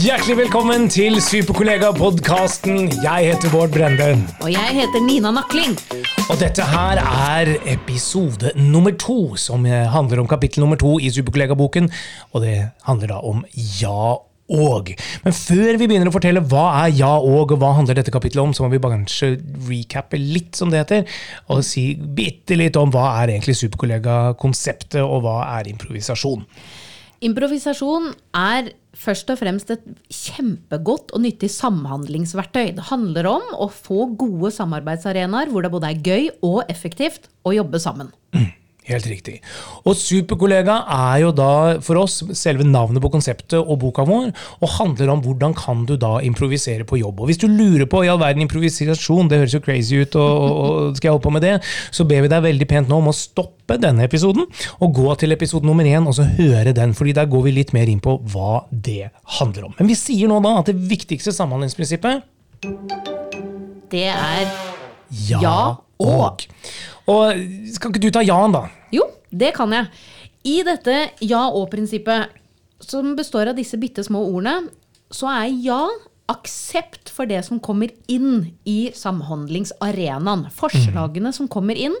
Hjertelig velkommen til Superkollega-podkasten. Jeg heter Bård Brende. Og jeg heter Nina Nakling. Og dette her er episode nummer to, som handler om kapittel nummer to i Superkollega-boken. Og det handler da om ja og. Men før vi begynner å fortelle hva er ja og, og hva handler dette kapittelet om, så må vi kanskje recappe litt, som det heter, og si bitte litt om hva er egentlig superkollega-konseptet, og hva er improvisasjon. Improvisasjon er først og fremst et kjempegodt og nyttig samhandlingsverktøy. Det handler om å få gode samarbeidsarenaer hvor det både er gøy og effektivt å jobbe sammen. Mm. Helt riktig. Og Superkollega er jo da for oss selve navnet på konseptet og boka vår, og handler om hvordan kan du da improvisere på jobb. Og Hvis du lurer på i all verden improvisasjon, det høres jo crazy ut, og, og skal jeg holde på med det, så ber vi deg veldig pent nå om å stoppe denne episoden og gå til episode nummer én og så høre den, fordi der går vi litt mer inn på hva det handler om. Men vi sier nå da at det viktigste samhandlingsprinsippet Det er ja, ja og. Og Skal ikke du ta ja-en, da? Jo, det kan jeg. I dette ja og-prinsippet, som består av disse bitte små ordene, så er ja aksept for det som kommer inn i samhandlingsarenaen. Forslagene mm. som kommer inn.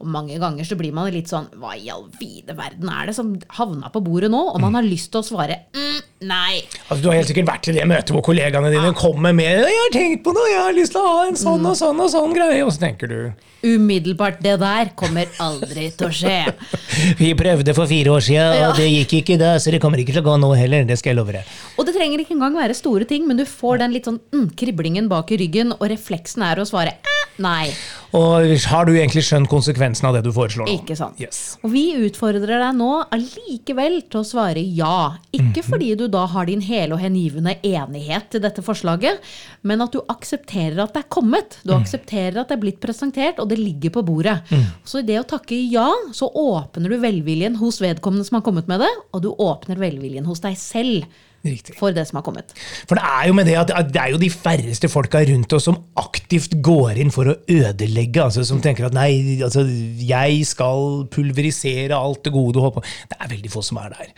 Og mange ganger så blir man litt sånn Hva i all vide verden er det som havna på bordet nå? Og man mm. har lyst til å svare mm, nei. Altså, du har helt sikkert vært i det møtet hvor kollegaene dine ja. kommer med 'Jeg har tenkt på noe, jeg har lyst til å ha en sånn og sånn og sånn greie', og så tenker du Umiddelbart. Det der kommer aldri til å skje. Vi prøvde for fire år siden, og det gikk ikke da, så det kommer ikke til å gå nå heller. Det skal jeg love deg. Og det trenger ikke engang være store ting, men du får den litt sånn mm, kriblingen bak i ryggen, og refleksen er å svare eh, nei. Og har du egentlig skjønt konsekvensen av det du foreslår nå? Ikke sant. Yes. Og vi utfordrer deg nå allikevel til å svare ja. Ikke -hmm. fordi du da har din hele og hengivende enighet til dette forslaget, men at du aksepterer at det er kommet. Du mm. aksepterer at det er blitt presentert, og det ligger på bordet. Mm. Så i det å takke ja, så åpner du velviljen hos vedkommende som har kommet med det, og du åpner velviljen hos deg selv Riktig. for det som har kommet. For det er jo med det at det er jo de færreste folka rundt oss som aktivt går inn for å ødelegge. Altså Som tenker at nei, altså, jeg skal pulverisere alt det gode du holder på Det er veldig få som er der.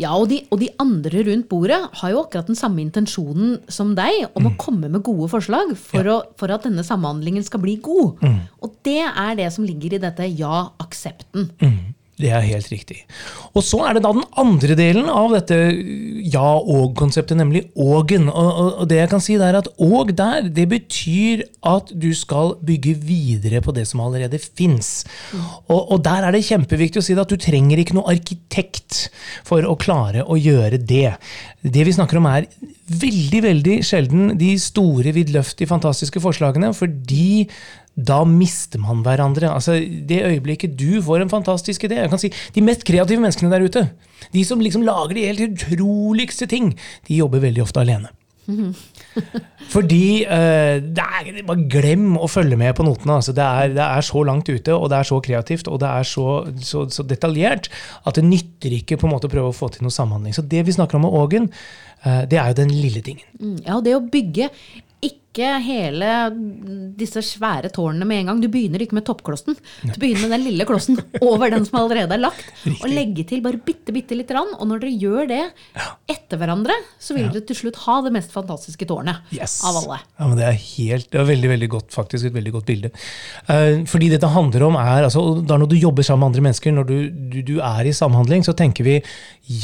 Ja, og de, og de, andre rundt bordet har jo akkurat den samme intensjonen som deg om mm. å komme med gode forslag for, ja. å, for, at denne samhandlingen skal bli god. Mm. Og det er det som ligger i dette ja-aksepten. Mm. Det er helt riktig. Og så er det da den andre delen av dette ja og-konseptet, nemlig ågen. Og, det jeg kan si er at åg der, det betyr at du skal bygge videre på det som allerede fins. Og, og, der er det kjempeviktig å si at du trenger ikke noe arkitekt for å klare å gjøre det. Det vi snakker om er veldig, veldig sjelden de store, vidløftige, fantastiske forslagene, fordi da mister man hverandre. Altså, Det øyeblikket du får en fantastisk idé jeg kan si, De mest kreative menneskene der ute, de som liksom lager de helt utroligste ting, de jobber veldig ofte alene. Fordi uh, det er, Bare glem å følge med på notene. Altså, det, er, det, er, så langt ute, og det er så kreativt og det er så, så, så, detaljert at det nytter ikke på en måte å prøve å få til noe samhandling. Så det vi snakker om med Ågen, uh, det er jo den lille tingen. Mm, ja, og det å bygge ikke hele disse svære tårnene med en gang. Du begynner ikke med toppklossen. Du begynner med den lille klossen over den som allerede er lagt. Riktig. Og legge til bare bitte, bitte lite grann. Og når dere gjør det etter hverandre, så vil dere til slutt ha det mest fantastiske tårnet yes. av alle. Ja, men Det er helt, det er veldig veldig godt, faktisk et veldig godt bilde. Uh, fordi dette handler om er, altså, da Når du jobber sammen med andre mennesker, når du, du, du er i samhandling, så tenker vi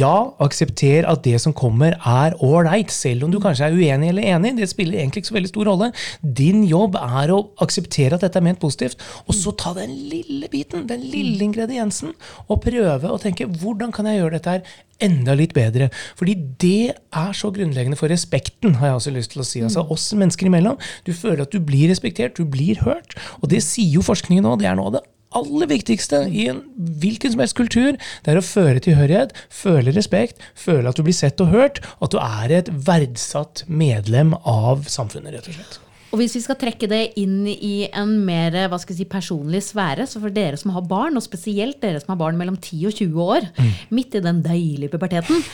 ja, aksepter at det som kommer, er ålreit. Selv om du kanskje er uenig eller enig. Det spiller egentlig ikke så veldig stor rolle. Din jobb er å akseptere at dette er ment positivt, og så ta den lille biten, den lille ingrediensen, og prøve å tenke hvordan kan jeg gjøre dette her enda litt bedre. Fordi det er så grunnleggende for respekten, har jeg også lyst til å si. Altså oss mennesker imellom. Du føler at du blir respektert, du blir hørt. Og det sier jo forskningen nå. Det er noe av det aller viktigste i en hvilken som helst kultur, det er å føre tilhørighet, føle respekt, føle at du blir sett og hørt, og at du er et verdsatt medlem av samfunnet, rett og slett. Og hvis vi skal trekke det inn i en mer hva skal jeg si, personlig sfære, så for dere som har barn, og spesielt dere som har barn mellom 10 og 20 år, mm. midt i den deilige puberteten,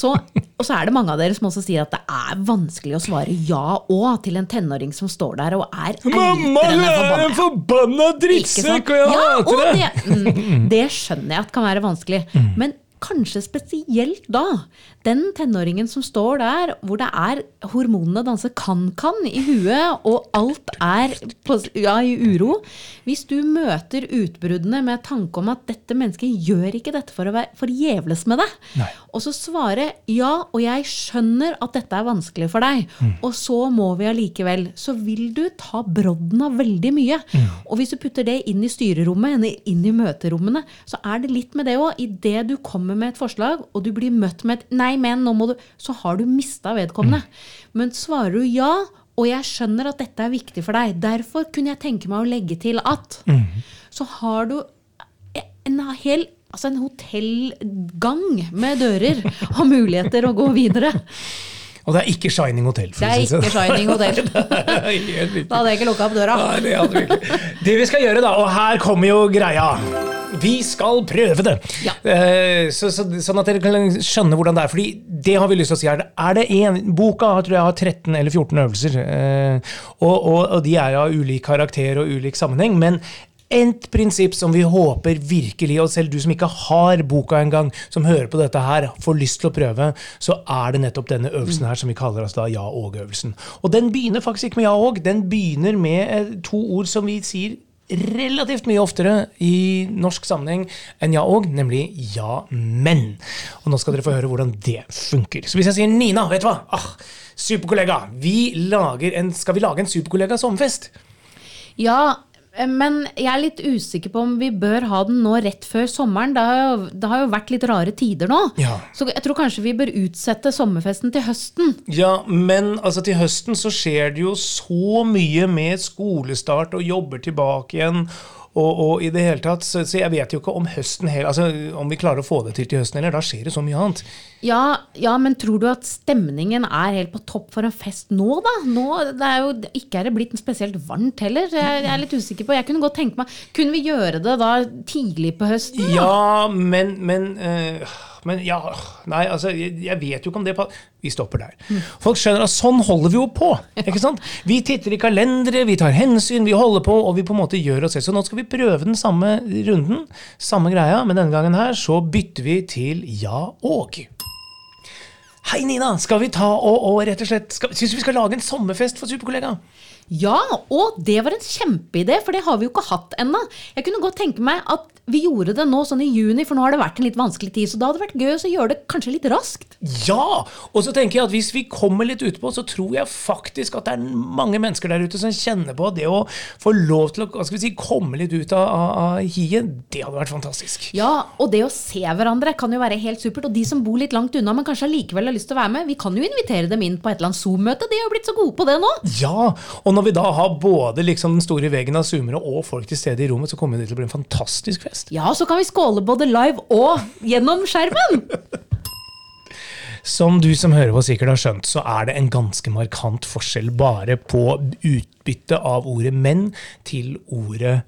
så, og så er det mange av dere som også sier at det er vanskelig å svare ja og til en tenåring som står der og er Mamma, du er en forbanna drittsekk, og jeg ja, hater det! Det, mm, det skjønner jeg at kan være vanskelig. Mm. Men kanskje spesielt da, den tenåringen som står der hvor det er hormonene danser kan-kan i huet, og alt er på, ja, i uro Hvis du møter utbruddene med tanke om at dette mennesket gjør ikke dette for å være forgjeves med deg, Nei. og så svare ja, og jeg skjønner at dette er vanskelig for deg, og så må vi allikevel, så vil du ta brodden av veldig mye. Og hvis du putter det inn i styrerommet, inn i møterommene, så er det litt med det òg. Idet du kommer med et forslag, og du blir møtt med et 'nei, men nå må du', så har du mista vedkommende. Men svarer du ja, og jeg skjønner at dette er viktig for deg, derfor kunne jeg tenke meg å legge til at, så har du en hel Altså en hotellgang med dører og muligheter å gå videre. Og det er ikke Shining Hotel. Det er si sånn. ikke Shining Hotel. Da hadde jeg ikke lukka opp døra. Nei, det ikke. Det vi skal gjøre, da, og her kommer jo greia Vi skal prøve det! Ja. Eh, så, så, sånn at dere kan skjønne hvordan det er. Fordi det har vi lyst til å si her. Er det en, Boka tror jeg har 13 eller 14 øvelser. eh, og, og, og de er av ulik karakter og ulik sammenheng. men et prinsipp som vi håper virkelig, og selv du som ikke har boka engang, som hører på dette her, får lyst til å prøve, så er det nettopp denne øvelsen her som vi kaller oss da ja og-øvelsen. Og den begynner faktisk ikke med ja og, den begynner med eh, to ord som vi sier relativt mye oftere i norsk sammenheng enn ja og, nemlig ja, men. Og nå skal dere få høre hvordan det funker. Så hvis jeg sier Nina, vet du hva? Ah, superkollega, vi lager en, skal vi lage en superkollega sommerfest? Ja, men jeg er litt usikker på om vi bør ha den nå rett før sommeren. Det har jo, det har jo vært litt rare tider nå. Ja. Så jeg tror kanskje vi bør utsette sommerfesten til høsten. Ja, men altså til høsten så skjer det jo så mye med skolestart og jobber tilbake igjen. Og, og i det hele tatt, så, så jeg vet jo ikke om høsten hel, altså om vi klarer å få det til til høsten, eller da skjer det så mye annet. Ja, ja, men tror du at stemningen er helt på topp for en fest nå, da? Nå, det er jo, ikke er det blitt spesielt varmt heller. Jeg, jeg er litt usikker på. Jeg kunne godt tenke meg Kunne vi gjøre det da tidlig på høsten? da? Ja, men, men, eh, men ja, nei, altså, jeg, jeg vet jo ikke om det Vi stopper der. Folk skjønner at sånn holder vi jo på. ikke sant? Vi titter i kalendere, vi tar hensyn, vi holder på, og vi på en måte gjør oss selv. Så nå skal vi prøve den samme runden, samme greia, men denne gangen her så bytter vi til ja og. Hei, Nina! Skal vi ta og, og rett og slett skal, Syns du vi skal lage en sommerfest for superkollega? Ja, og det var en kjempeidé, for det har vi jo ikke hatt ennå. Jeg kunne godt tenke meg at vi gjorde det nå sånn i juni, for nå har det vært en litt vanskelig tid. Så da hadde det vært gøy å gjøre det kanskje litt raskt. Ja! Og så tenker jeg at hvis vi kommer litt utpå, så tror jeg faktisk at det er mange mennesker der ute som kjenner på det å få lov til å hva skal vi si, komme litt ut av, av, av hiet, det hadde vært fantastisk. Ja, og det å se hverandre kan jo være helt supert. Og de som bor litt langt unna, men kanskje allikevel har lyst til å være med, vi kan jo invitere dem inn på et eller annet Zoom-møte. De har jo blitt så gode på det nå. Ja, og når vi da har både liksom den store veggen av zoomere og folk til stede i rommet, så kommer det til å bli en fantastisk fest. Ja, så kan vi skåle både live og gjennom skjermen. Som du som hører på sikkert har skjønt, så er det en ganske markant forskjell bare på utbytte av ordet menn til ordet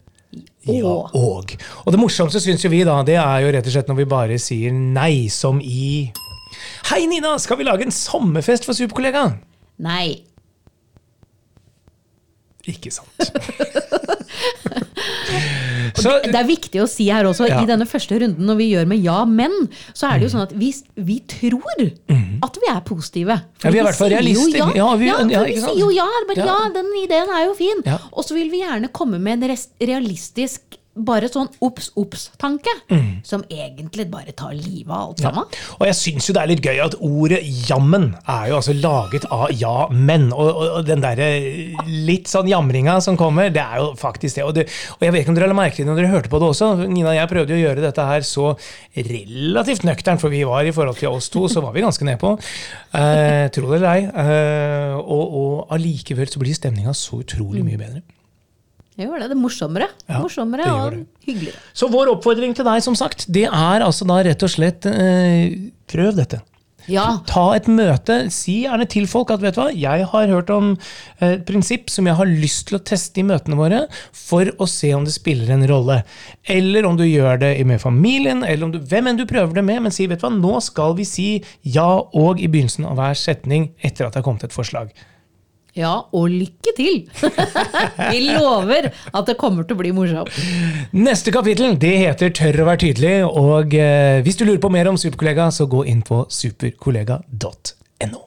ja Og. og. Det morsomste syns jo vi da, det er jo rett og slett når vi bare sier nei, som i Hei, Nina, skal vi lage en sommerfest for superkollega? Nei. Ikke sant. så, Det er viktig å si her også, Ja. i denne første runden når vi gjør med ja, men, så er det jo sånn at vi, vi tror at vi er positive. For. Ja, vi er i hvert fall realister. Ja, Ja, vi- ja, vi sier jo ja. Bare, Ja. den ideen er jo fin. Og så vil vi gjerne komme med en realistisk bare sånn obs, obs-tanke, som egentlig bare tar livet av alt. Ja. sammen. Og jeg syns jo det er litt gøy at ordet 'jammen' er jo altså laget av ja, men. Og, og, og den derre litt sånn jamringa som kommer, det er jo faktisk det. Og, det. og jeg vet ikke om dere la merke til det når dere hørte på det også. Nina og jeg prøvde jo å gjøre dette her så relativt nøkternt, for vi var i forhold til oss to, så var vi ganske nedpå. Eh, tro det eller ei. Eh, og, og allikevel så blir stemninga så utrolig mye bedre. Det gjør det. Det er morsommere. Ja, morsommere det og det. hyggeligere. Så vår oppfordring til deg, som sagt, det er altså da rett og slett eh, prøv dette. Ja. Ta et møte. Si gjerne til folk at vet du hva, jeg har hørt om et prinsipp som jeg har lyst til å teste i møtene våre, for å se om det spiller en rolle. Eller om du gjør det med familien, eller om du, hvem enn du prøver det med. Men si vet du hva, nå skal vi si ja og i begynnelsen av hver setning etter at det har kommet et forslag. Ja, og lykke til! Vi lover at det kommer til å bli morsomt. Neste kapittel det heter 'Tør å være tydelig'. Og eh, hvis du lurer på mer om Superkollega, så gå inn på superkollega.no.